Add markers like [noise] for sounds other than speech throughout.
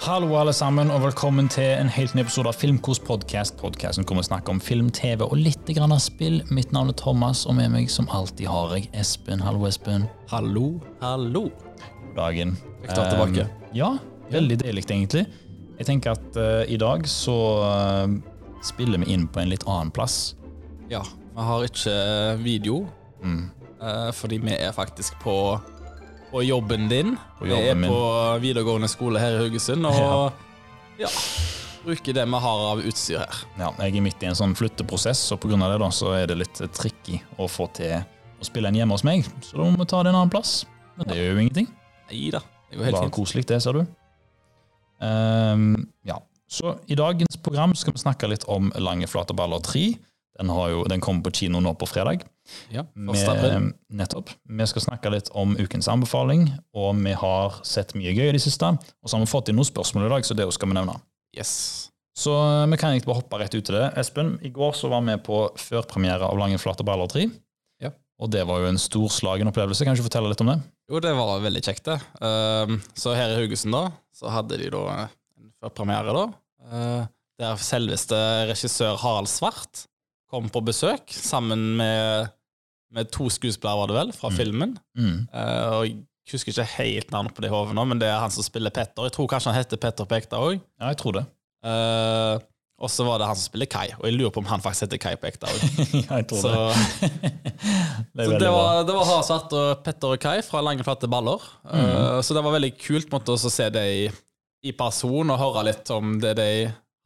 Hallo, alle sammen, og velkommen til en helt ny episode av Filmkos podkast. Podkasten kommer å snakke om film, TV og litt grann av spill. Mitt navn er Thomas, og med meg som alltid har jeg Espen. Hallo, Espen. Hallo, hallo. God dagen. Jeg tar tilbake. Um, ja, veldig deilig, egentlig. Jeg tenker at uh, i dag så uh, spiller vi inn på en litt annen plass. Ja, vi har ikke video, Mm. uh, fordi vi er faktisk på, på jobben din. På vi jeg er min. på videregående skole her i Haugesund, og ja. bruker det vi har av utstyr her. Ja, jeg er midt i en sånn flytteprosess, og pga. det da, så er det litt tricky å få til å spille en hjemme hos meg. Så da må vi ta det en annen plass. Men det gjør jo ingenting. Nei da, det går helt Bare fint. koselig, det, ser du. Um, ja. Så i dagens program skal vi snakke litt om Lange flate baller 3. Den, har jo, den kommer på kino nå på fredag. Ja, Vi, nettopp. Vi skal snakke litt om ukens anbefaling, og vi har sett mye gøy i det siste. Og så har vi fått inn noen spørsmål i dag, så det skal vi nevne. Yes. Så eh, vi kan egentlig bare hoppe rett ut til det. Espen, i går så var vi på førpremiere av Lange flate baller 3. Ja. Og det var jo en storslagen opplevelse. Kan du ikke fortelle litt om det? Jo, det var veldig kjekt, det. Um, så her i Haugesund, da, så hadde de da en førpremiere, da. Der selveste regissør Harald Svart kom på besøk sammen med, med to skuespillere, var det vel, fra filmen. Mm. Uh, og jeg husker ikke helt navnet på det i hodet nå, men det er han som spiller Petter. Jeg tror kanskje han heter Petter på ekte òg. Ja, jeg tror det. og så var det han som spiller Kai, og jeg lurer på om han faktisk heter Kai på ekte òg. [laughs] ja, Så, det. [laughs] så det var, det var Svart og Petter og Kai fra Lange flate baller. Uh, så det var veldig kult måtte også se det i, i person og høre litt om det de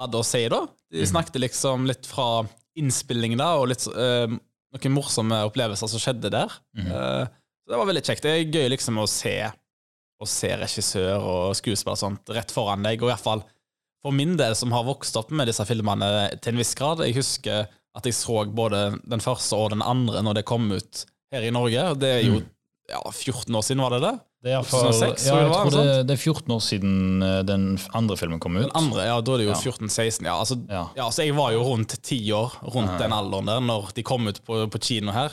hadde å si. da. De snakket liksom litt fra innspillingen da, og litt uh, noen morsomme opplevelser som skjedde der. Uh, så det var veldig kjekt. Det er gøy liksom å se, å se regissør og skuespiller og sånt rett foran deg, og i hvert fall for min del, som har vokst opp med disse filmene til en viss grad. Jeg husker at jeg så både den første og den andre når det kom ut her i Norge. Det er jo ja, 14 år siden, var det det? Det er, for, 2006, ja, jeg det tror det, det er 14 år siden eh, den andre filmen kom ut. Den andre, ja, da er det jo Ja. 14-16. Ja, altså, Ja. ja, så jeg var jo rundt ti år, rundt den alderen der, når de kom ut på, på kino her.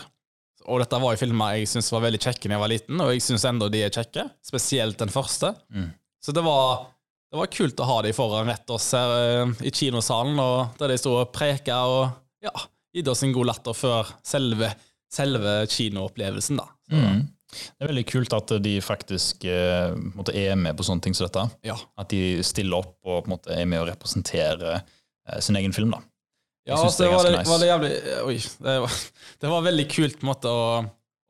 Og dette var jo filmer jeg syntes var veldig kjekke da jeg var liten, og jeg syns enda de er kjekke. Spesielt den første. Mm. Så det var, det var kult å ha de foran rett oss her eh, i kinosalen, og der de sto og preka og ja, gitt oss en god latter før selve, selve kinoopplevelsen, da. Så, Mm. Det er veldig kult at de faktisk eh, er med på sånne ting som dette. ja. At de stiller opp og på måte er med og representerer eh, sin egen film. da. Ja, altså, det var, det, nice. var det jævlig Oi. Det var, [laughs] det var veldig kult på en måte å,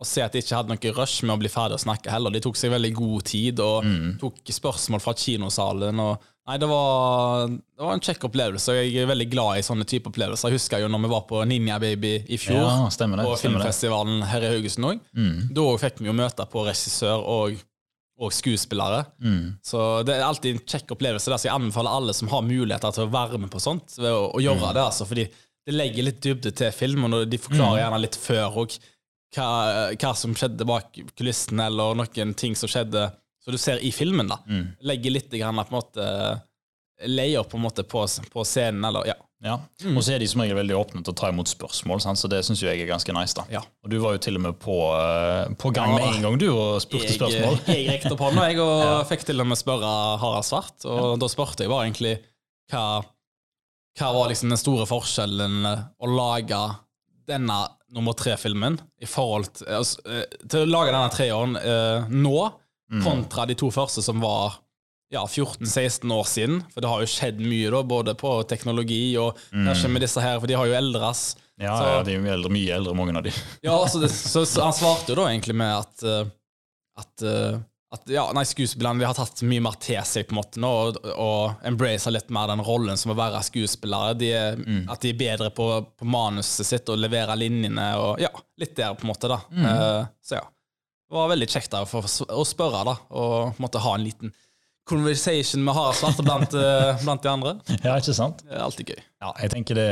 å se at de ikke hadde noe rush med å bli ferdig å snakke heller. De tok seg veldig god tid og Mm. tok spørsmål fra kinosalen. Og, nei, det var, det var en kjekk opplevelse, og jeg er veldig glad i sånne type opplevelser. Jeg husker jo når vi var på Ninja Baby i fjor, Ja, det. på filmfestivalen her i Haugesund òg. Mm. Da fikk vi jo møte på regissør og, og skuespillere. Mm. Så det er alltid en kjekk opplevelse. Der, så jeg anbefaler alle som har muligheter til å være med på sånt, å, å gjøre det. altså, fordi det legger litt dybde til filmen, og de forklarer gjerne litt før og hva, hva som skjedde bak kulissene, eller noen ting som skjedde som du ser i filmen. da. Legger litt grann, på en måte Leier på en måte på, på scenen, eller ja. Ja. Og så er de som regel veldig åpne til å ta imot spørsmål, sant? så det syns jeg er ganske nice. da. Ja. Og du var jo til og med på, eh, på gang med Ja. en gang, du, og spurte Jeg, spørsmål. [laughs] jeg rekte opp hånda, jeg, og [laughs] fikk til og med spørre Harald Svart. Og da spurte jeg bare egentlig hva, hva var liksom den store forskjellen å lage denne nummer tre-filmen i forhold til, altså, eh, til å lage denne treåren eh, nå, kontra de to første som var ja, 14-16 år siden. For det har jo skjedd mye, da, både på teknologi og kanskje med disse her, for de har jo eldres. Ja, Så- ja, de er eldre, mye eldre, mange av de. Ja, altså det, så, så han svarte jo da egentlig med at eh, At, eh, at ja, nei, skuespillerne vi har tatt mye mer til seg på en måte nå, og, og embracer litt mer den rollen som å være skuespillere. De mm. At de er bedre på, på manuset sitt og leverer linjene og ja, litt der, på en måte. da. Eh, så ja. Det var veldig kjekt da, få å spørre da, og måtte ha en liten conversation med Harald Svarte blant, eh, blant de andre. [laughs] Ja, ikke sant? Det er alltid gøy. Ja, jeg tenker det,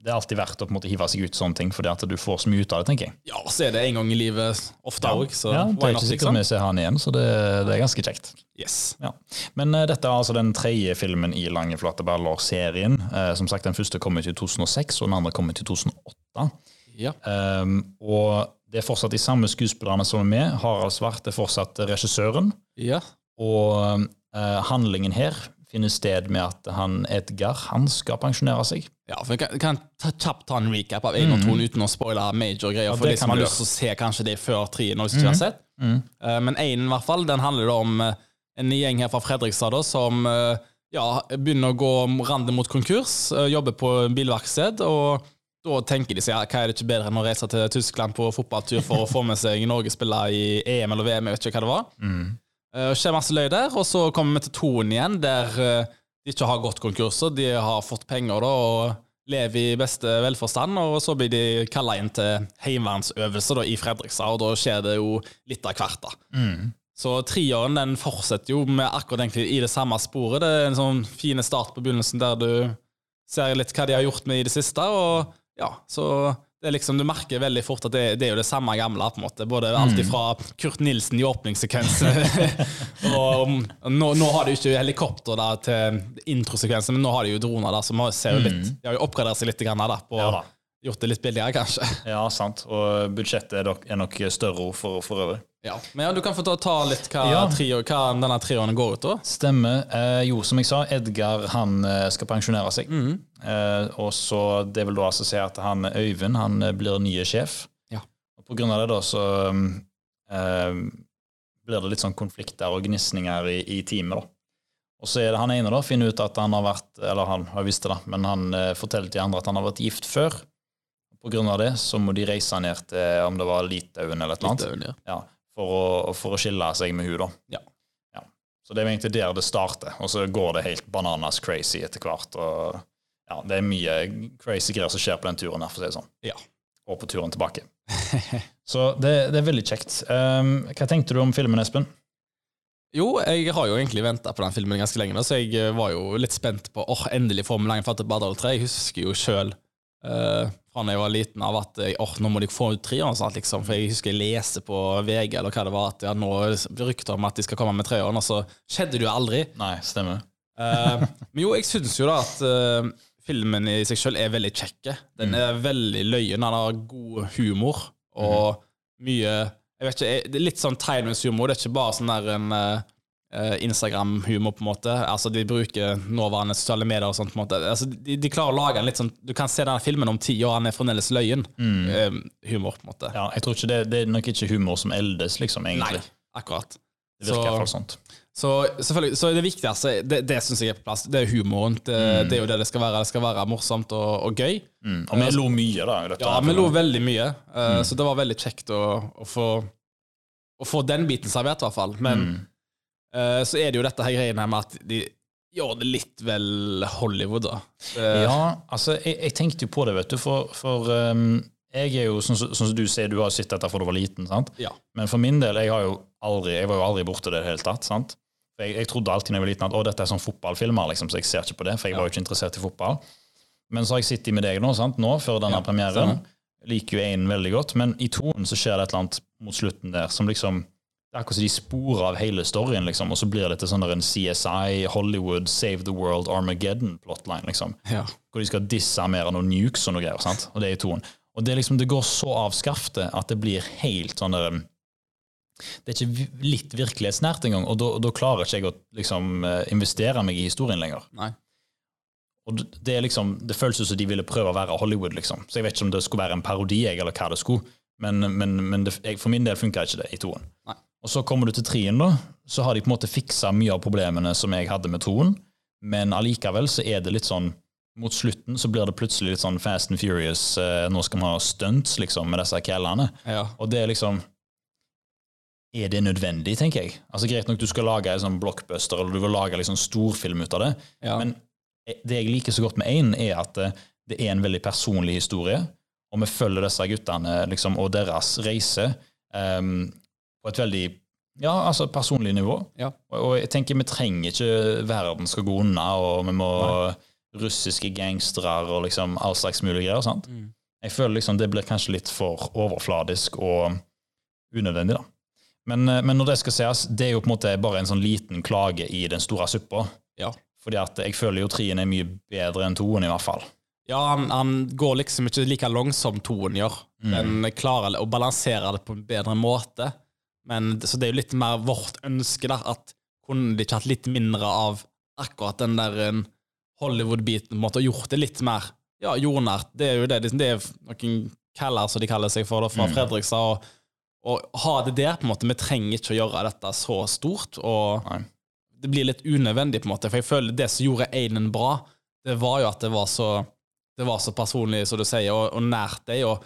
det er alltid verdt å på en måte hive seg ut sånne ting, fordi at du får så mye ut av det, tenker jeg. Ja, så er det en gang i livet ofte òg, så ja, det er ikke sikkert liksom? vi ser han igjen, så det, det er ganske kjekt. Yes. Ja. Men uh, dette er altså den tredje filmen i Lange flate baller-serien. Uh, som sagt, Den første kom ut i 2006, og den andre kom ut i 2008. Ja. Um, og det er fortsatt de samme skuespillerne som er med. Harald Svart er fortsatt regissøren. ja. Og Eh, handlingen her finner sted med at han Edgar han skal pensjonere seg. Ja, for jeg kan, kan kjapt ta en recap av en og to uten å spoile major greier. for de som har lyst til å se kanskje det før tre når de ikke har sett. Eh, men én, i hvert fall, den handler om uh, en gjeng her fra Fredrikstad da, som uh, ja, begynner å gå rande mot konkurs, jobber på bilverksted, og da tenker de seg ja, hva er det ikke bedre enn å reise til Tyskland på fotballtur for å få med seg Norge spille i EM eller VM, jeg vet ikke hva det var. Mm. Skjer masse løy der, og så kommer vi til toen igjen, der de ikke har gått konkurser. De har fått penger da, og lever i beste velforstand, og så blir de kalla inn til heimevernsøvelse da, i Fredrikstad, og da skjer det jo litt av hvert. da. Så treåren den fortsetter jo med akkurat egentlig i det samme sporet. Det er en sånn fin start på begynnelsen der du ser litt hva de har gjort med i det siste, og ja, så liksom, Du merker veldig fort at det, det er jo det samme gamle. på en måte, Både alt fra Kurt Nilsen i åpningssekvensen [laughs] og nå, nå har de jo ikke helikopter da til introsekvensen, men nå har de jo droner der, som ser jo litt, de har jo oppgradert seg litt grann da, på, Ja gjort det litt billigere, kanskje. Ja, sant. Og budsjettet er nok, er nok større for, for øvrig. Ja, Men ja, du kan få ta, ta litt hva, Ja. trio, hva denne trioen går ut på. Stemmer. Eh, jo, som jeg sa, Edgar han eh, skal pensjonere seg. Eh, og så Det vil da altså si at han Øyvind han eh, blir nye sjef. Ja. Og på grunn av det da så mm, eh, blir det litt sånn konflikter og gnisninger i, i teamet. da. Og så er det han ene da, finner ut at han har vært Eller han har visst det, da, men han eh, forteller til andre at han har vært gift før. På grunn av det så må de reise ned til om det var Litauen eller et eller annet. Litauen, ja. Ja, for, å, for å skille seg med henne, da. Ja. Ja. Så det er egentlig der det starter, og så går det helt bananas crazy etter hvert. og ja, Det er mye crazy greier som skjer på den turen her, for å si det sånn. Ja. Og på turen tilbake. [laughs] så det, det er veldig kjekt. Um, hva tenkte du om filmen, Espen? Jo, jeg har jo egentlig venta på den filmen ganske lenge, nå, så jeg eh, var jo litt spent på åh, endelig får vi Lange fatte Bardal 3. Jeg husker jo sjøl fra da jeg var liten av at oh, nå må de få ut treeren snart, liksom. For jeg husker jeg leste på VG eller hva det var, at ja, nå rykter om at de skal komme med treeren, og så skjedde det jo aldri. Nei, stemmer. Uh, men jo, jeg syns jo da at uh, filmen i seg sjøl er veldig kjekke. Den er veldig løyen, den har god humor og mye Jeg vet ikke, Det er litt sånn timeless humor. Det er ikke bare sånn der en eh, Instagram-humor, på en måte. Altså De bruker nåværende sosiale medier og sånt. på en måte Altså de, de klarer å lage en litt sånn Du kan se denne filmen om ti år, han er fremdeles løyen. Mm. humor, på en måte. Ja, jeg tror ikke det, det er nok ikke humor som eldes, liksom, egentlig. Nei, akkurat. Det virker i Så- hvert fall sånt. Så selvfølgelig, så det viktigste, det, det syns jeg er på plass. Det er humoren. Det, det er jo det det skal være. Det skal være morsomt og, og gøy. Mm. Og vi lo mye, da. i Ja, vi lo veldig mye, eh, så det var veldig kjekt å, å, få, å få den biten servert, i hvert fall. Men Eh, så er det jo dette her greiene med at de gjør det litt vel Hollywood, da. Det- Ja, altså, jeg, jeg tenkte jo på det, vet du, for, for um, jeg er jo, sånn som sånn du sier, du har sett dette fra du var liten, sant? ja. Men for min del, jeg, har jo aldri, jeg var jo aldri borte det i det hele tatt, sant? Jeg, jeg trodde alltid når jeg var liten at å, dette er sånn fotballfilmer, liksom, så jeg ser ikke på det, for jeg var jo ikke interessert i fotball. Men så har jeg sittet med deg nå, sant, nå, før denne Ja, premieren. Sånn. Liker jo én veldig godt, men i toen så skjer det et eller annet mot slutten der som liksom det er akkurat som de sporer av hele storyen, liksom, og så blir det til sånn der en CSI, Hollywood, Save the World, Armageddon-plotline. liksom ja. hvor de skal disarmere noen nukes og noe greier. sant? Og det er i toen. Og det, liksom, det går så av skaftet at det blir helt sånn der Det er ikke litt virkelighetsnært engang, og da, klarer ikke jeg å liksom eh, investere meg i historien lenger. Nei. Og det- er liksom, det føles som de ville prøve å være Hollywood, liksom. Så jeg vet ikke om det skulle være en parodi, eller hva det skulle. Men, men, men det, jeg, for min del funka ikke det i toen. Nei. Og så kommer du til trien, da. Så har de på en måte fiksa mye av problemene som jeg hadde med toen, men allikevel så er det litt sånn mot slutten så blir det plutselig litt sånn Fast and Furious. Eh, nå skal vi ha stunts liksom, med disse kællene. Ja. Og det er liksom Er det nødvendig, tenker jeg? Altså Greit nok du skal lage en sånn blockbuster, eller du vil lage liksom storfilm ut av det, Ja. men det jeg liker så godt med én, er at eh, det er en veldig personlig historie, og vi følger disse guttene liksom, og deres reise em, på et veldig ja, altså personlig nivå. Ja. Og, og jeg tenker vi trenger ikke verden skal gå unna, og vi må russiske gangstere og liksom all slags mulige greier. sant? Mm. Jeg føler liksom det blir kanskje litt for overfladisk og unødvendig, da. Men, eh, men når det skal sies, det er jo på en måte bare en sånn liten klage i den store suppa. Ja. Fordi at jeg føler jo trien er mye bedre enn toen, i hvert fall. Ja, han, han går liksom ikke like langsomt som toen gjør. Men klarer å balansere det på en bedre måte. Men, så det er jo litt mer vårt ønske, da, at kunne de ikke hatt litt mindre av akkurat den der Hollywood-biten, på en måte, og gjort det litt mer ja, jordnært? Det er jo det. Det er noen caller, som de kaller seg for, da, fra Fredrikstad. og og ha det der, på en måte. Vi trenger ikke å gjøre dette så stort. Og Nei. det blir litt unødvendig, på en måte. For jeg føler det som gjorde Einen bra, det var jo at det var så, det var så personlig, som du sier, og, og nært deg. Og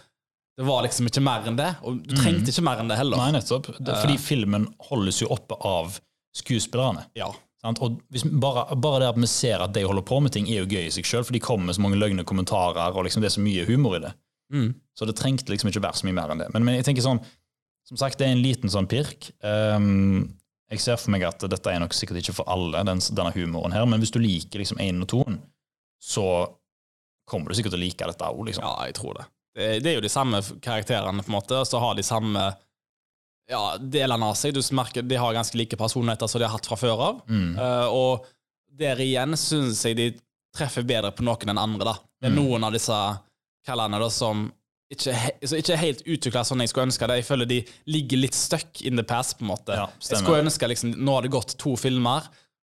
det var liksom ikke mer enn det. Og du trengte ikke mer enn det heller. Nei, nettopp. Det, fordi filmen holdes jo oppe av skuespillerne. Ja. Og bare, bare det at vi ser at de holder på med ting, er jo gøy i seg sjøl, for de kommer med så mange løgne kommentarer, og liksom det er så mye humor i det. Mm. Så det trengte liksom ikke være så mye mer enn det. Men, men jeg tenker sånn, som sagt, det er en liten sånn pirk. Um, jeg ser for meg at dette er nok sikkert ikke for alle, den, denne humoren her, men hvis du liker liksom én og toen, så kommer du sikkert til å like dette òg, liksom. ja, jeg tror det. Det. Det er jo de samme karakterene, på en måte, og så har de samme ja, delene av seg. Du merker De har ganske like personligheter som de har hatt fra før av. Mm. Uh, og der igjen syns jeg de treffer bedre på noen enn andre. da. Det er Mm. noen av disse kallene da, som ikke, som ikke er helt utvikla sånn jeg skulle ønske det. Jeg føler de ligger litt stuck in the past. på en måte. Ja, jeg skulle ønske liksom, Nå har det gått to filmer.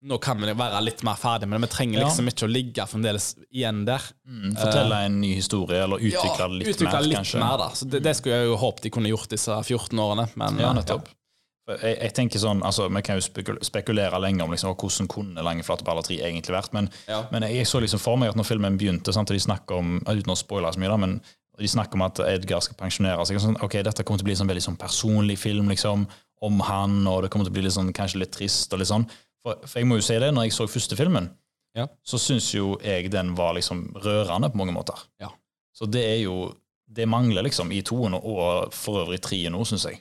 Nå kan vi være litt mer ferdig med det. Vi trenger Ja. liksom ikke å ligge fremdeles igjen der. Mm, Fortelle en ny historie, eller utvikle det litt utvikle mer, litt kanskje. mer, da. Så det, det skulle jeg jo håpet de kunne gjort disse 14 årene. Men Ja, eh, nettopp. Ja. Jeg, jeg tenker sånn, altså Vi kan jo spekulere lenge om liksom, hvordan kunne Lange flate baller 3 egentlig vært. Men, Ja. men jeg så liksom for meg at når filmen begynte, sant, og de snakker om uten å spoile så mye, da, men de snakker om at Edgar skal pensjonere seg. Sånn, ok, Dette kommer til å bli en sånn veldig sånn personlig film liksom, om han, og det kommer til å bli litt sånn, kanskje litt trist. og litt sånn. For, for jeg må jo si det, når jeg så første filmen, Ja. så syns jo jeg den var liksom rørende på mange måter. Ja. Så det er jo Det mangler liksom i toen, og for øvrig trien nå, syns jeg.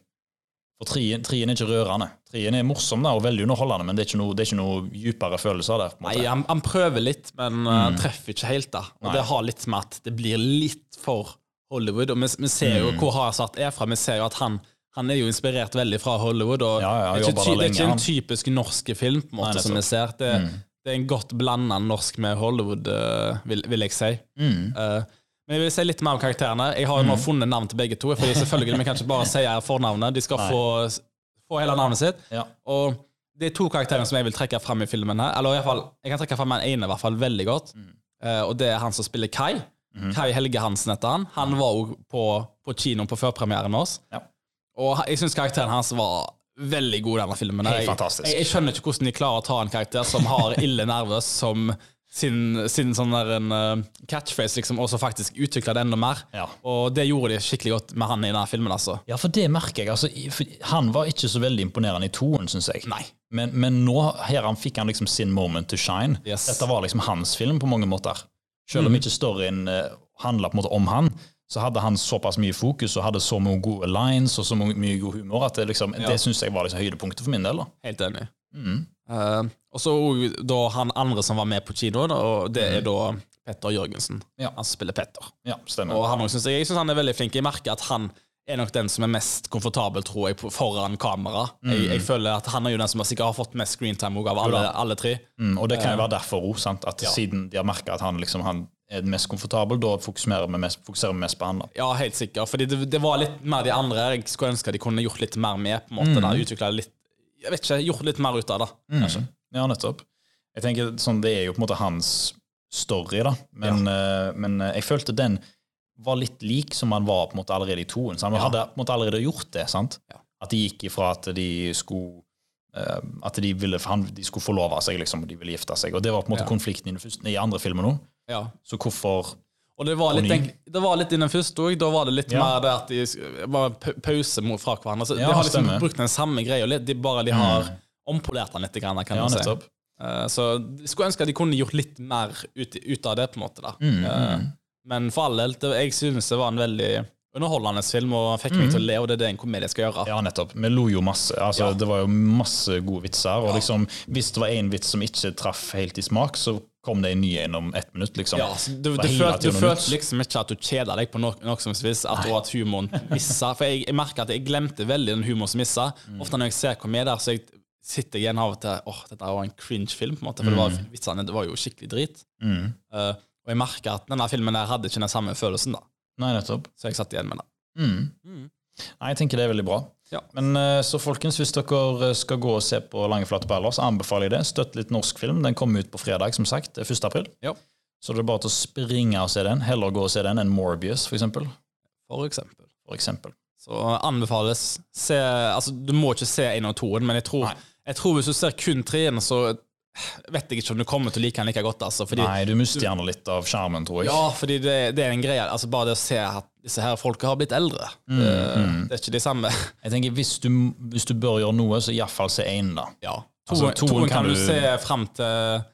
For trien, trien er ikke rørende. Trien er morsom da, og veldig underholdende, men det er ikke noe, det er ikke noe dypere følelser der. på. Nei, han, han prøver litt, men mm. han treffer ikke helt. da Og Mm. Nei. det har litt med at det blir litt for Hollywood. Og vi, vi ser Mm. jo hvor Hazard er fra. Vi ser jo at han, han er jo inspirert veldig fra Hollywood. Og Ja, ja, det, er ikke, det er ikke en typisk norsk film, på en måte Nei, som vi ser. Det, det er en godt blanda norsk med Hollywood, uh, vil, vil jeg si. Mm. Uh, men jeg vil si litt mer om karakterene. Jeg har jo nå funnet navn til begge to. Fordi selvfølgelig, Vi kan ikke bare si fornavnet. De skal få, få hele navnet sitt. Ja. Og det er to karakterer som jeg vil trekke fram i filmen. her Eller i hvert fall, Jeg kan trekke fram den ene i hvert fall veldig godt. Uh, og det er han som spiller Kai. Kai Helge Hansen heter han. Han var jo på, på kino på førpremieren med oss. Ja. Og jeg syns karakteren hans var veldig god i denne filmen. Helt fantastisk. Jeg, jeg skjønner ikke hvordan de klarer å ta en karakter som har ille nerver som sin, sin sånn der en eh, catchphrase, liksom, og så faktisk utvikle det enda mer. Ja. Og det gjorde de skikkelig godt med han i denne filmen. altså. Ja, for det merker jeg. Altså, for han var ikke så veldig imponerende i toen, syns jeg. Nei. Men, men nå her han fikk han liksom sin moment to shine. Yes. Dette var liksom hans film på mange måter. Selv om ikke storyen uh, handla på en måte om han, så hadde han såpass mye fokus og hadde så mange gode lines og så mye, god humor at det, liksom, Ja. det syns jeg var liksom høydepunktet for min del. da. Helt enig. Mm. Uh, og så da han andre som var med på kino, da, og det er da Petter Jørgensen. Ja. Han spiller Petter. Ja, stemmer. Og han også synes jeg, jeg synes han er veldig flink. Jeg merker at han er nok den som er mest komfortabel, tror jeg, foran kamera. Jeg, jeg føler at han er jo den som sikkert har fått mest screentime av alle, alle tre. Mm, og det kan jo være derfor òg, at siden de har merka at han liksom han er mest komfortabel, da fokuserer vi mest, fokuserer vi mest på han. da. Ja, helt sikkert. Fordi det, det var litt mer de andre jeg skulle ønske de kunne gjort litt mer med. på en måte, da, Utviklet litt Jeg vet ikke, gjort litt mer ut av det. Mm. Ja, nettopp. Jeg tenker sånn, Det er jo på en måte hans story, da. Men, eh, men eh, jeg følte den var litt lik som han var på en måte allerede i toen. Så han Ja. hadde på en måte allerede gjort det. sant? Ja. At de gikk ifra at de skulle eh, at de, ville, han, de skulle forlove seg, liksom, og de ville gifte seg. Og Det var på en måte Ja. konflikten i, den første, i andre filmer nå. Ja. Så hvorfor Og det var litt, det var litt i den første òg. Da var det litt Ja. mer det at de var pause mot fra hverandre. Så Ja, de har liksom stemmer. brukt den samme greia. litt, De bare de har ompolert den litt, kan Ja, man si. Eh, Så jeg skulle ønske at de kunne gjort litt mer ut, ut av det, på en måte. da. Mm, Uh, Men for all del, det- jeg synes det var en veldig underholdende film, og fikk meg til å le, og det er det en komedie skal gjøre. Ja, nettopp. Vi lo jo masse. Altså, Ja. Det var jo masse gode vitser. Og liksom, hvis det var én vits som ikke traff helt i smak, så kom det en ny gjennom ett minutt. liksom. Ja, du, du, følte, du følte liksom ikke at du kjeda deg på noe, noe som vis, at, og at humoren missa. For jeg, jeg merker at jeg glemte veldig den humoren som missa. Mm. Ofte når jeg ser komedier, så jeg sitter jeg igjen av og til åh, dette var en cringe-film, på en måte, for det var, vitsene det var jo skikkelig drit. Mm. Uh, og jeg merker at denne filmen der hadde ikke den samme følelsen, da. Nei, nettopp. Så jeg satt igjen med det. Mm. Nei, jeg tenker det er veldig bra. Ja. Men eh, så folkens, hvis dere eh, skal gå og se på Lange flate perler, så anbefaler jeg det. Støtt litt norsk film. Den kommer ut på fredag, som sagt. Det er 1. april. Ja. Så det er bare til å springe og se den. Heller gå og se den enn Morbius, for eksempel. For eksempel. For eksempel. Så anbefales. Se, altså, du må ikke se én og toen, men jeg tror, jeg tror hvis du ser kun treen, så vet jeg ikke om du kommer til å like den like godt. Altså, fordi, Nei, du mister gjerne litt av sjarmen, tror jeg. Ja, fordi det, det er en greie. Altså, bare det å se at disse her folka har blitt eldre. Mm, det, det er ikke de samme. [laughs] Jeg tenker, hvis du, hvis du bør gjøre noe, så iallfall se én, da. Ja. Altså, Toen, toen toen kan, kan du du- se fram til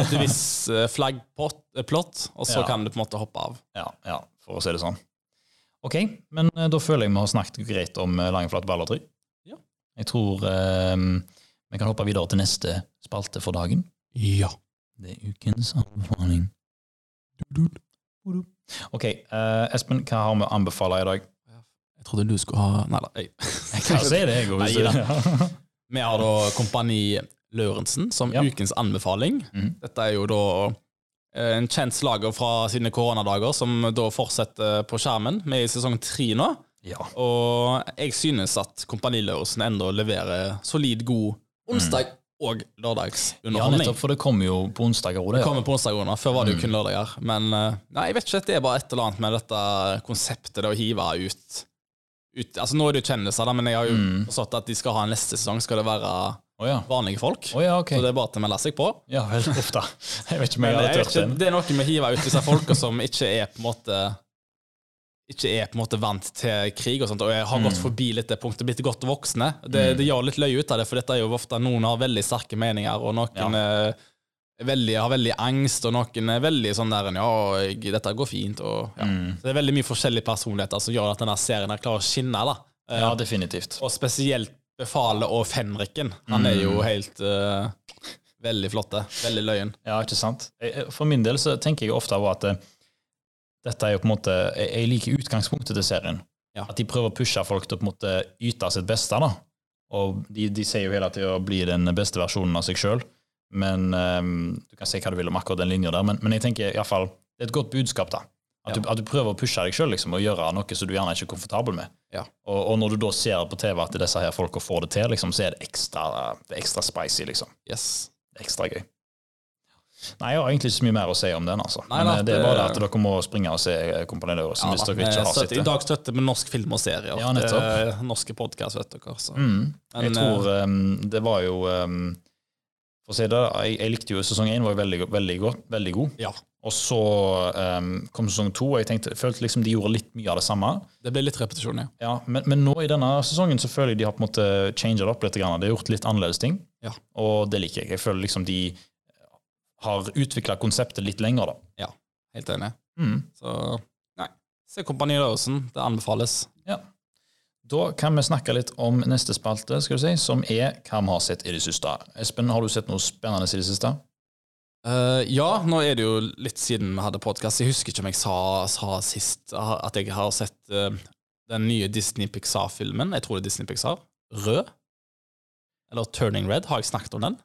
et visst [laughs] eh, flaggplott, og så Ja. kan du på en måte hoppe av. Ja, ja, for å si det sånn. Ok, men eh, da føler jeg vi har snakket greit om langflat lange, flate baller, tror jeg. Ja. Jeg tror eh, vi kan hoppe videre til neste spalte for dagen. Ja. Det er ukens anbefaling. Ok, uh, Espen, hva har vi å anbefale i dag? Jeg trodde du skulle ha Nei da. Jeg. [laughs] Jeg kan si det, jeg òg. [laughs] Vi har da Kompani Lørensen som Ja. ukens anbefaling. Mm. Dette er jo da eh, en kjent slager fra sine koronadager, som da fortsetter på skjermen. Vi er i sesong tre nå, Ja. og jeg synes at Kompani Lørensen enda leverer solid, god onsdag- og ja, lørdagsunderholdning. nettopp, for det kommer jo på onsdager det det. kommer på onsdager. Før var det jo kun lørdager. Men eh, nei, jeg vet ikke. Det er bare et eller annet med dette konseptet det å hive ut, ut Altså Nå er det jo kjendiser, da, men jeg har jo Mm. forstått at de skal ha en neste sesong. Skal det være oh, ja. vanlige folk? Oh, ja, ok. Så det er bare til å melde seg på. Ja vel, [laughs] uff da. Jeg vet ikke om jeg hadde tørt ikke, det er noe med å hive ut disse folka som ikke er på en måte ikke er på en måte vant til krig og sånt, og jeg har gått forbi litt det punktet, blitt godt voksne. Det, det gjør litt løye ut av det, for dette er jo ofte noen har veldig sterke meninger, og noen ja. er veldig, har veldig angst, og noen er veldig sånn der Ja, dette går fint, og ja. Så det er veldig mye forskjellige personligheter som gjør at denne serien her klarer å skinne, da. Eh, Ja, definitivt. Og spesielt Befalet og Fenriken. Han er jo helt uh, veldig flotte. Veldig løyen. Ja, ikke sant? For min del så tenker jeg ofte over at eh, dette er jo på en måte Jeg liker utgangspunktet til serien. Ja. At de prøver å pushe folk til å på en måte yte sitt beste. da. Og de, de sier jo hele tida å bli den beste versjonen av seg sjøl. Men eh, Du kan si hva du vil om akkurat den linja der, men, men jeg tenker i hvert fall, det er et godt budskap. da. At, du, at du prøver å pushe deg sjøl liksom, og gjøre noe som du gjerne ikke er komfortabel med. Ja. Og, og når du da ser på TV at disse her folka får det til, liksom, så er det ekstra, det er ekstra spicy. liksom. Yes. Ekstra gøy. Nei, Jeg har egentlig ikke så mye mer å si om den. altså. Nei, Men eh, det er bare det at dere må springe og se eh, Kompani Lauritzen hvis dere ikke har sett det. I dag støtter vi norsk film og serier. Ja, nettopp. Norske podkast, vet dere. Så. Mm. Jeg Men, tror um, det var jo um, For å si det, jeg, jeg likte jo sesong én var jo veldig, veldig, godt, veldig god. Ja, Og så um, kom sesong to, og jeg tenkte, følte liksom de gjorde litt mye av det samme. det ble litt repetisjon, ja. Ja, men, men nå i denne sesongen så føler jeg de har på en måte changet opp litt. Grann. De har gjort litt annerledes ting, Ja. og det liker jeg. Jeg føler liksom de har utvikla konseptet litt lenger. da. ja. Helt enig. Mm. Så nei. Se Kompani Lauritzen. Det anbefales. Ja. Da kan vi snakke litt om neste spalte, skal du si, som er hva vi har sett i det siste. Espen, har du sett noe spennende i det siste? Uh, ja, nå er det jo litt siden vi hadde podkast. Jeg husker ikke om jeg sa, sa sist at jeg har sett uh, den nye Disney Pixar-filmen. Jeg tror det er Disney Pixar. Rød? Eller Turning Red. Har jeg snakket om den?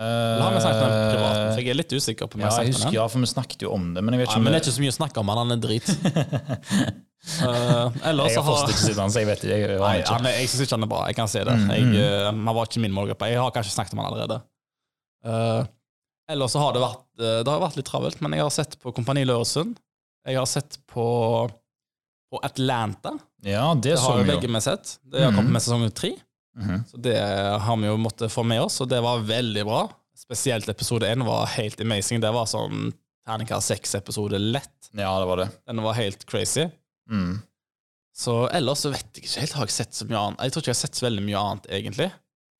Eller har vi snakket om den privat? For jeg er litt usikker på om Eh, Ja, jeg har jeg husker, den. ja, for vi snakket jo om det, men jeg vet ikke om men det er ikke så mye å snakke om han, han [laughs] er drit. Uh, eller Jeg så har har fortsatt ikke sett han, så jeg vet. Jeg, jeg, Nei, ikke. han, jeg syns ikke han er bra. Jeg kan si det. Mm, Jeg, mm. eh, han var ikke min målgruppe. Jeg har kanskje snakket om han allerede. Uh, eller så har det vært eh, Det har vært litt travelt, men jeg har sett på Kompani Løresund. Jeg har sett på, på Atlanta. Ja, det Det så har jo begge med vi sett. Det har kommet med sesong tre. Mhm. Så det har vi jo måttet få med oss, og det var veldig bra. Spesielt episode én var helt amazing. Det var sånn terningkast seks-episode lett. Ja, det var det. Den var helt crazy. Mm. Så ellers så vet jeg ikke helt har jeg sett så mye annet. Jeg tror ikke jeg har sett så veldig mye annet, egentlig.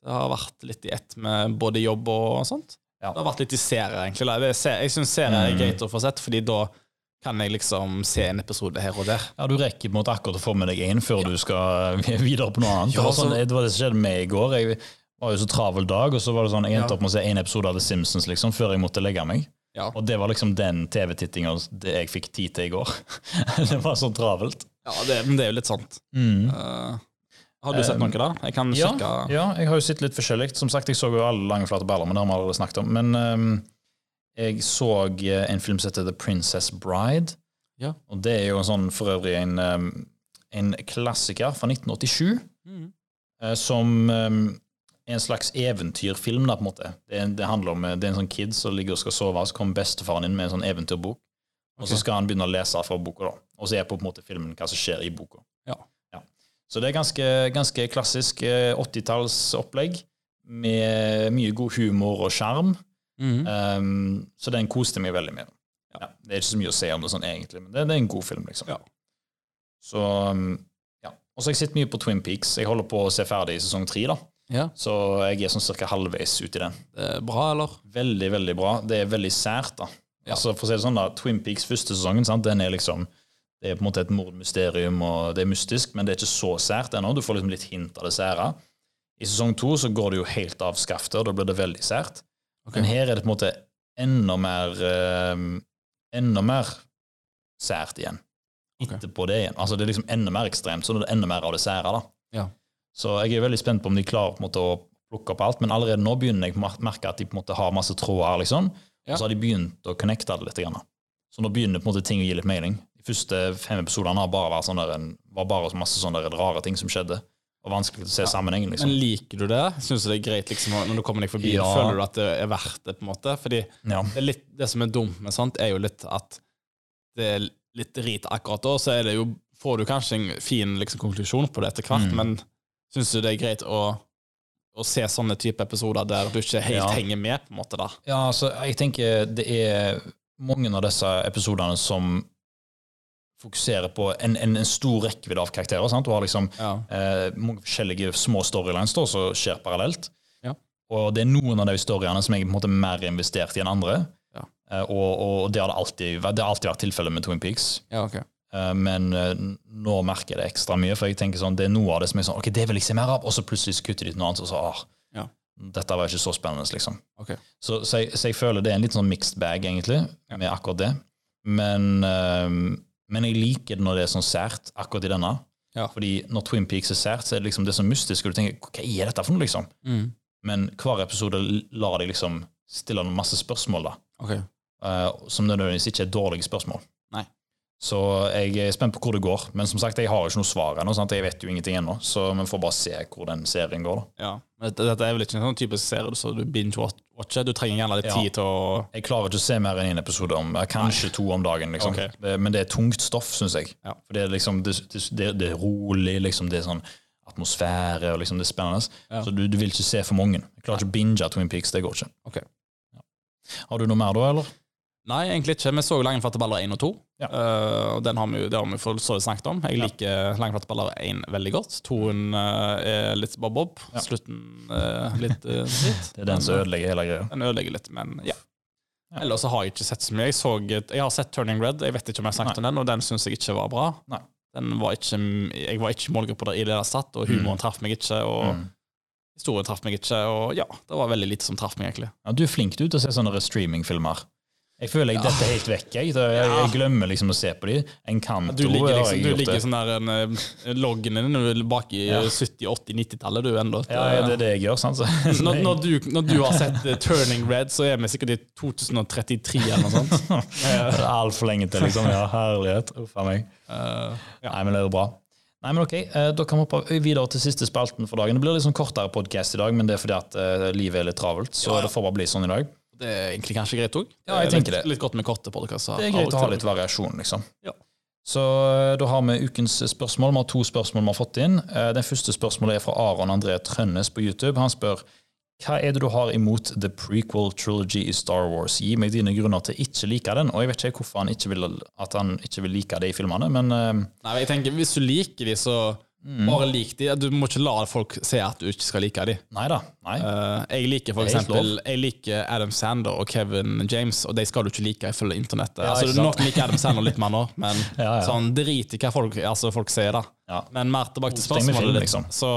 Det har vært litt i ett med både jobb og sånt. Ja. Det har vært litt i serier, egentlig. Jeg syns serier er Mm. greit å få sett, fordi da kan jeg liksom se en episode her og der. Ja, Du rekker på en måte akkurat å få med deg én før du skal [laughs] videre på noe annet. Ja, sånn, så- det var det som skjedde med i går. Jeg var jo så travel dag, og så var det sånn, jeg endte Ja. opp med å se én episode av The Simpsons liksom, før jeg måtte legge meg. Ja, Og det var liksom den TV-tittinga jeg fikk tid til i går. [laughs] det var så travelt. ja det, men det er jo litt sant. Mm. Uh, har du sett noe, da? Jeg kan Ja, sjekke. ja, jeg har jo sett litt forskjellig. Som sagt, jeg så jo alle lange, flate baller, men det har vi allerede snakket om. Men ehm, jeg så eh, en film som heter The Princess Bride. Ja. Og det er jo en sånn, for øvrig en, ehm, en klassiker fra 1987 Mm. eh, som eh, en slags eventyrfilm. da, på en måte. Det, det handler om, eh, det er en sånn kid som ligger og skal sove, så kommer bestefaren inn med en sånn eventyrbok. Og så skal han begynne å lese fra boka, da. og så er på en måte filmen hva som skjer i boka. Ja. Så det er ganske, ganske klassisk eh, 80-tallsopplegg med mye god humor og sjarm. Mm. Um, så den koste meg veldig med. Ja. Ja, det er ikke så mye å se om det sånn egentlig, men det, det er en god film, liksom. Ja. Så um, ja. Og så har jeg sett mye på Twin Peaks. Jeg holder på å se ferdig i sesong tre, da. ja. Så jeg er sånn cirka halvveis uti i den. Bra, eller? Veldig, veldig bra. Det er veldig sært, da. Ja. Altså, for å si det sånn da, Twin Peaks første sesongen, sant? den er liksom det er på en måte et mordmysterium, og det er mystisk, men det er ikke så sært ennå. Du får liksom litt hint av det sære. I sesong to så går det jo helt av skaftet, og da blir det veldig sært. Ok. Men her er det på en måte enda mer eh, enda mer sært igjen. Ok. Etterpå det igjen. Altså Det er liksom enda mer ekstremt, så det er enda mer av det sære. da. Ja. Så jeg er veldig spent på om de klarer på en måte å plukke opp alt, men allerede nå begynner jeg å merke at de på en måte har masse tråder, liksom. Ja. Og så har de begynt å connecte det litt. Grann. Så nå begynner på en måte ting å gi litt mening. De første fem episodene har bare vært sånn der, var bare masse sånne rare ting som skjedde. Og vanskelig å se sammenhengen. liksom. Men liker du det? Syns du det er greit liksom, når du kommer deg forbi? Ja. Føler du at det er verdt det? på en måte? Fordi Ja. det, er litt, det som er dumt med sånt, er jo litt at det er litt drit akkurat da. Så er det jo, får du kanskje en fin liksom, konklusjon på det etter hvert, Mm. men syns du det er greit å, å se sånne type episoder der du ikke helt Ja. henger med? på en måte da? Ja, altså, jeg tenker det er mange av disse episodene som fokuserer på en, en, en stor rekkevidde av karakterer. Sant? Du har liksom Ja. eh, mange forskjellige små storylines da, som skjer parallelt. Ja. Og det er noen av de storyene som jeg er på en måte mer investert i enn andre. Ja. Eh, og, og det har alltid, vært- det har alltid vært tilfellet med Twin Peaks. ja, ok. Eh, men eh, nå merker jeg det ekstra mye, for jeg tenker sånn, det er noe av det som er sånn, ok, det vil jeg se mer av, og så plutselig kutter de til noe annet, og så, ah, Ja. dette var ikke så spennende, liksom. Okay. Så, så, jeg, så jeg føler det er en litt sånn mixed bag, egentlig, med akkurat det. Men, eh, men jeg liker det når det er sånn sært, akkurat i denne. Ja. Fordi når Twin Peaks er sært, så er det liksom det så mystisk, og du tenker, hva er dette for noe, liksom? Mm. Men hver episode lar deg liksom stille noen masse spørsmål, da. Ok. Uh, som nødvendigvis ikke er dårlige spørsmål. Nei. Så jeg er spent på hvor det går. Men som sagt, jeg har ikke noe svar ennå. Jeg vet jo ingenting ennå, så vi får bare se hvor den serien går. da. Ja. Men dette er vel ikke en sånn typisk serie så du binge-watcher? Du trenger gjerne litt Ja. tid til å Jeg klarer ikke å se mer enn én episode om kanskje kanskje to om dagen. liksom. Okay. Det, men det er tungt stoff, syns jeg. Ja. For det er liksom, det, det, det er rolig, liksom, det er sånn atmosfære, og liksom det er spennende. Ja. Så du, du vil ikke se for mange. Jeg klarer ikke å binge Twin Peaks. Det går ikke. Ok. Har du noe mer da, eller? Nei, egentlig ikke. Vi så jo Langeflate baller 1 og 2. Ja. Uh, og den har vi, jo- det har vi for så vidt snakket om. Jeg Ja. liker Langeflate baller 1 veldig godt. 2 er litt bob-bob. Ja. Slutten uh, litt uh, [laughs] dritt. Det er den som ødelegger hele greia. eh, Den ødelegger litt, men ja. Ja. Ellers så har jeg ikke sett så mye. Jeg, så, jeg har sett Turning Red, jeg vet ikke om jeg har snakket om den, og den syns jeg ikke var bra. Nei. Den var ikke, jeg var ikke målgruppa der i det der satt, og humoren traff meg ikke. og Mm. Historien traff meg ikke, og ja, det var veldig lite som traff meg, egentlig. Ja, du er flink du til å se sånne streamingfilmer. Jeg føler jeg detter helt vekk. Jeg, jeg, jeg glemmer liksom å se på de. Encanto Du ligger, liksom, du ligger sånn der en, eh, loggen din bak i Ja. 70-, 80-, 90-tallet, du ennå. Ja, ja, det er det jeg gjør. sant? Så, [laughs] Når, når, [laughs] du, når du har sett eh, Turning Red, så er vi sikkert i 2033 eller noe sånt. [laughs] altfor lenge til, liksom. Ja, herlighet. Uff a meg. Uh, ja. Nei, men det er jo bra. Nei, men ok, Da kan vi hoppe videre til siste spalten for dagen. Det blir litt sånn kortere podkast i dag, men det er fordi at livet er litt travelt. Så Ja, ja. det får bare bli sånn i dag. Det er egentlig kanskje greit òg. Ja, jeg tenker litt, det. litt godt med korte podkaster. Det er greit å ha litt variasjon, liksom. Ja. Så eh, da har vi ukens spørsmål. Vi har to spørsmål vi har fått inn. Eh, Den første spørsmålet er fra Aron André Trønnes på YouTube. Han spør hva er det du har imot the prequel trilogy i Star Wars? Gi meg dine grunner til ikke like den. Og jeg vet ikke hvorfor han ikke vil, at han ikke vil like det i filmene, men eh, Nei, jeg tenker Hvis du liker de, så Mm. bare lik de. Du må ikke la folk se at du ikke skal like de. nei da. Eh, jeg liker for Det eksempel Jeg liker Adam Sander og Kevin James, og de skal du ikke like ifølge internettet. Ja, altså? Noen liker Adam Sander litt mer nå, [laughs] men Ja, ja. sånn drit i hva folk, altså, folk sier, da. Men mer tilbake til spørsmålet film, liksom. så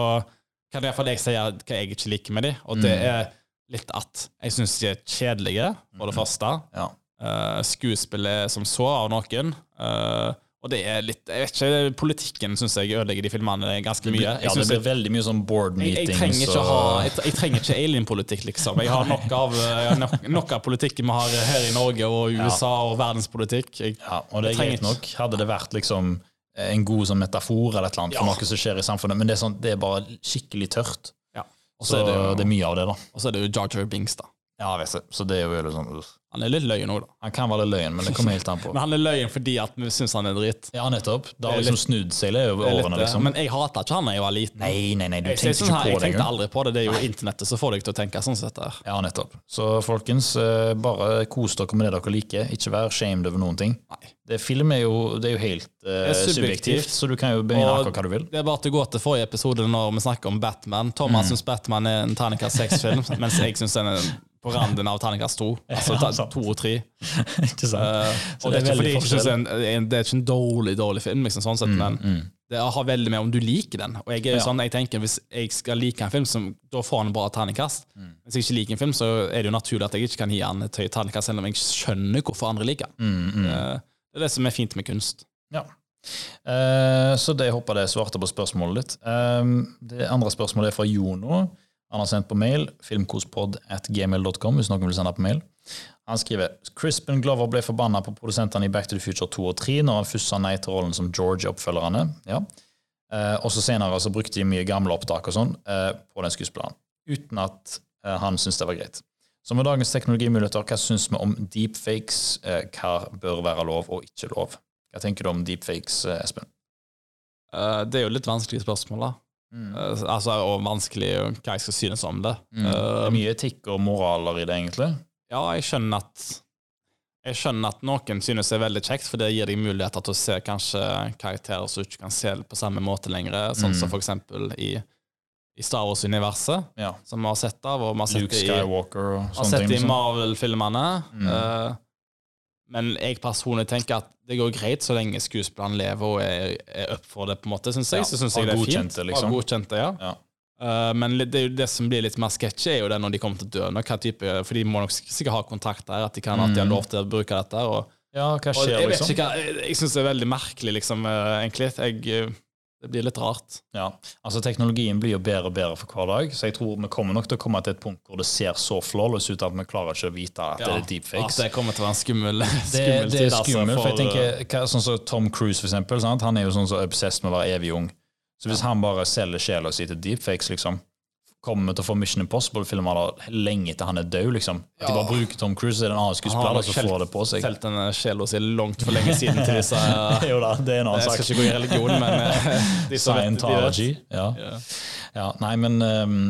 kan iallfall jeg si hva jeg ikke liker med de, og det Mm. er litt at jeg syns de er kjedelige, for det første. Ja. Uh, skuespillet som så av noen. eh, og det er litt Jeg vet ikke, politikken syns jeg ødelegger de filmene ganske mye. Jeg, ja, det blir veldig mye sånn board meetings. jeg, trenger ikke ha, jeg, jeg trenger ikke alienpolitikk, liksom. Jeg har nok av, har nok, nok av politikken vi har her i Norge og USA og verdenspolitikk. Jeg, Ja, og det er Jeg greit nok. Hadde det vært liksom en god sånn metafor eller et eller annet for noe som skjer i samfunnet, men det er, sånn, det er bare skikkelig tørt. Ja. Så er det, det, jo, er mye av det, da. og så er det jo Jar Jar Binks, da. Ja, jeg vet det. Så det er jo veldig sånn. Han er litt løyen òg, da. Han kan være litt løgn, men det kommer helt an på. [laughs] Men han er løyen fordi at vi syns han er dritt. Ja, nettopp. Det har Det liksom snudd seg litt over Det er årene, liksom. Men jeg hata ikke han da jeg var liten. Nei, nei, nei, du jeg, tenkte ikke på på jeg det tenkte aldri på det. Det er jo internettet som får deg til å tenke sånn sett der. Ja, nettopp. Så folkens, eh, bare kos dere med det dere liker. Ikke vær shamed over noen ting. Nei. Det, film er jo, det er jo helt uh, er subjektivt. subjektivt, så du kan jo begynne akkurat hva du vil. Det er bare til å gå til forrige episode når vi snakker om Batman. Thomas Mm. syns Batman er en terningkast seks-film, [laughs] mens jeg syns den er på randen av terningkast to. [laughs] Altså sant. to og tre. [laughs] ikke sant? Uh, og det det er er ikke jeg det er en, det er ikke en dårlig dårlig film, liksom, sånn sett, men mm. det har veldig med om du liker den. Og jeg er Ja. sånn, jeg tenker Hvis jeg skal like en film, så, da får han en bra terningkast. Mm. Hvis jeg ikke liker en film, så er det jo naturlig at jeg ikke kan gi han et høyt terningkast, selv om jeg skjønner hvorfor andre liker den. Mm, mm. Eh, Det er det som er fint med kunst. Ja. Uh, så det jeg håper det svarte på spørsmålet ditt. Det andre spørsmålet er fra Jono. Han har sendt på mail filmkospod hvis noen vil sende på mail. Han skriver Crispin Glover ble forbanna på produsentene i Back to the Future 2 og 3 når han først sa nei til rollen som George i oppfølgerne. Ja. Eh, og så senere så brukte de mye gamle opptak og sånn eh, på den skuespilleren, uten at eh, han syntes det var greit. Så med dagens teknologimuligheter, hva syns vi om deepfakes? Eh, hva bør være lov og ikke lov? Hva tenker du om deepfakes, eh, Espen? Eh, Det er jo litt vanskelige spørsmål, da. Eh, Altså, og vanskelig hva jeg skal synes om det. Mm. Det Eh, er mye etikk og moraler i det, egentlig. Ja, jeg skjønner at jeg skjønner at noen synes det er veldig kjekt, for det gir deg muligheter til å se kanskje karakterer som du ikke kan se på samme måte lenger, sånn Mm. som for eksempel i, i Star Wars-universet, Ja. som vi har sett av, og vi har sett Luke det i, Skywalker og har sett det i. Marvel-filmene. Mm. eh, men jeg personlig tenker at det går greit så lenge skuespilleren lever og er, er up for det, på en måte, synes jeg. Ja, så synes jeg det er fint. liksom. Godkjente, godkjent ja. Ja. Uh, men det, det som blir litt mer sketchy, er jo det når de kommer til å dø. Når, hva type, for de må nok sikkert ha kontakt der, at de kan at de har lov til å bruke dette. Og, ja, hva og skjer, jeg liksom? ikke, jeg, jeg syns det er veldig merkelig, liksom, uh, egentlig. Jeg, eh, det blir litt rart. Ja, altså Teknologien blir jo bedre og bedre for hver dag, så jeg tror vi kommer nok til å komme til et punkt hvor det ser så flawless ut at vi klarer ikke å vite at det er At deepfakes. det kommer til å være en skummel, Det, det er altså, skummelt, for jeg tenker, hva, sånn som Tom Cruise, for eksempel. Sant? Han er jo sånn så obsessed med å være evig ung. Så hvis han bare selger sjela si til deepfakes, liksom, kommer til å få Mission Impossible-filmer lenge etter han er død, liksom. At de bare bruker Tom Cruise, i den annen har skuespiller nok som får det på seg. Felt denne sjela si langt for lenge siden til disse eh, [laughs] jo da, det er en annen Jeg skal ikke gå i religion, men eh. [laughs] Scientology. Ja. Ja. ja. Nei, men um,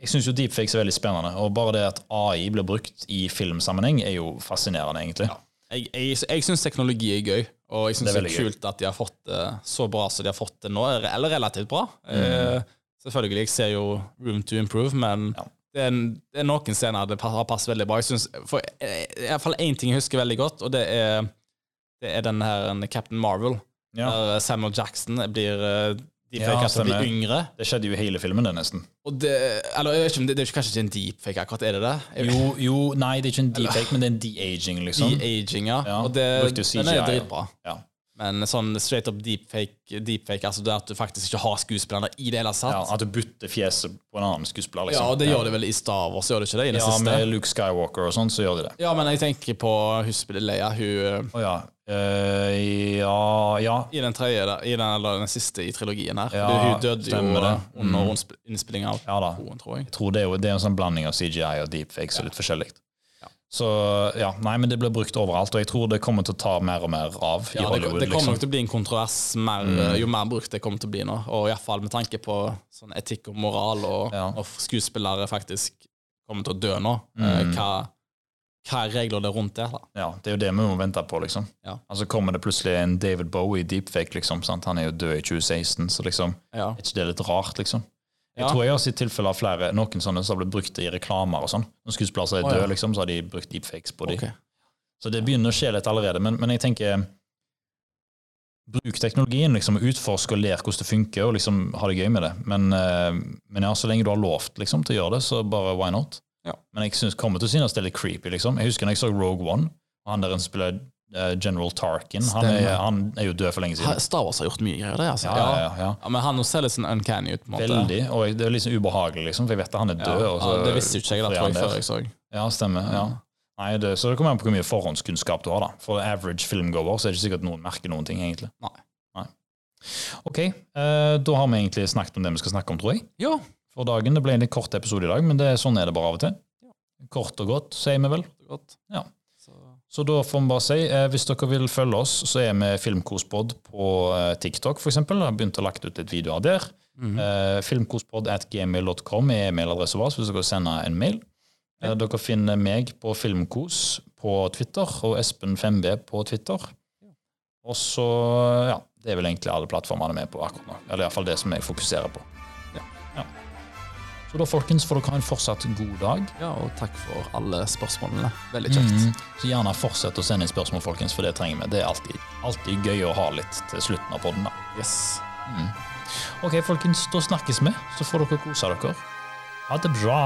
jeg syns jo deepfakes er veldig spennende. Og bare det at AI blir brukt i filmsammenheng, er jo fascinerende, egentlig. Jeg, jeg, jeg syns teknologi er gøy, og jeg syns Det det er kult gøy. at de har fått det så bra som de har fått det nå, eller relativt bra. Mm. Eh, selvfølgelig, jeg ser jo room to improve, men Ja. det, er det er noen scener det har passet veldig bra. Jeg synes, for eh, fall én ting jeg husker veldig godt, og det er, det er den her en Captain Marvel, Ja. der Samuel Jackson blir Ja, deepfake til å bli yngre. Det skjedde jo i hele filmen, det, nesten. Det, eller ikke det, det er kanskje ikke en deepfake, akkurat, er det det? Jeg- Jo, jo, nei, det er ikke en deepfake, men det er en de-aging, liksom. De-aging, ja. Ja, Og det, den er dritbra. Ja. Men sånn straight up deepfake, deepfake altså det at du faktisk ikke har skuespillerne i det hele Ja, at du bytter fjeset på en annen skuespiller, Ja, liksom. og det gjør de vel i Star Wars, gjør det ikke det? I det Ja, siste? med Luke Skywalker og sånn, så gjør de det. Ja, men jeg tenker på hun spiller Leia, hun oh, ja. Uh, ja, ja. i den tredje, da, i den, eller den siste i trilogien her. Ja, hun døde jo det. under Mm. innspillinga av Ja da. Hun, tror jeg. Jeg tror det er jo det er en sånn blanding av CGI og deepfakes og litt forskjellig. Så ja, nei, men det blir brukt overalt, og jeg tror det kommer til å ta mer og mer av Ja, det, det kommer liksom. nok til å bli en kontrovers mer, Mm. jo mer brukt det kommer til å bli nå. Og iallfall med tanke på sånn etikk og moral, og, Ja. og skuespillere faktisk kommer til å dø nå. Eh, Mm. Hva, hva er reglene rundt det? da? Ja, det er jo det vi må vente på, liksom. Ja. Altså kommer det plutselig en David Bowie deepfake, liksom. Sant? Han er jo død i 2016, så liksom Ja. er ikke det litt rart, liksom? Jeg tror jeg har sett tilfeller av flere, noen sånne som har blitt brukt i reklamer og sånn. Når skuespillere er døde, ja. liksom, så har de brukt deepfakes på dem. Okay. Så det begynner å skje litt allerede. Men, men jeg tenker Bruk teknologien, liksom, utforsk og ler hvordan det funker, og liksom ha det gøy med det. Men, eh, men ja, så lenge du har lovt liksom, til å gjøre det, så bare why not? Ja. Men jeg synes, kommer til å synes det er litt creepy. liksom. Jeg husker når jeg så Rogue One, og han der spiller General Tarkin, han er, han er jo død for lenge siden. Star Wars har gjort mye greier, det. altså. Ja, ja, ja, ja. Ja, Men han nå ser litt sånn uncanny ut. på en måte. Veldig. Og det er litt sånn ubehagelig, liksom, for jeg vet at han er Ja, død. og så ja, det visste ikke jeg da, tror jeg, før jeg så. Ja, stemmer. ja. Nei, det, Så det kommer an på hvor mye forhåndskunnskap du har. da. For average filmgoer så er det ikke sikkert noen merker noen ting. egentlig. Nei. Nei. Ok, uh, da har vi egentlig snakket om det vi skal snakke om, tror jeg. Ja. For dagen. Det ble en litt kort episode i dag, men det, sånn er det bare av og til. Kort og godt, sier vi vel. Godt. Ja. Så, da får vi bare si, eh, hvis dere vil følge oss, så er vi Filmkospod på eh, TikTok, f.eks. Har begynt å lagt ut litt videoer der. Mhm. Eh, Filmkospod at gmail.com er e-mailadressen vår, så hvis dere sender en mail. Eh, dere finner meg på Filmkos på Twitter, og Espen 5B på Twitter. Og så, ja, det er vel egentlig alle plattformene vi er på akkurat nå. Eller iallfall det som jeg fokuserer på. Ja. Ja. Så da, folkens, får dere ha en fortsatt god dag. ja, og takk for alle spørsmålene. Veldig kjekt. Mm. Så gjerne fortsett å sende inn spørsmål, folkens, for det trenger vi. Det er alltid, alltid gøy å ha litt til slutten av podden. da. Yes. Ok, folkens, da snakkes vi. Så får dere kose dere. Ha det bra.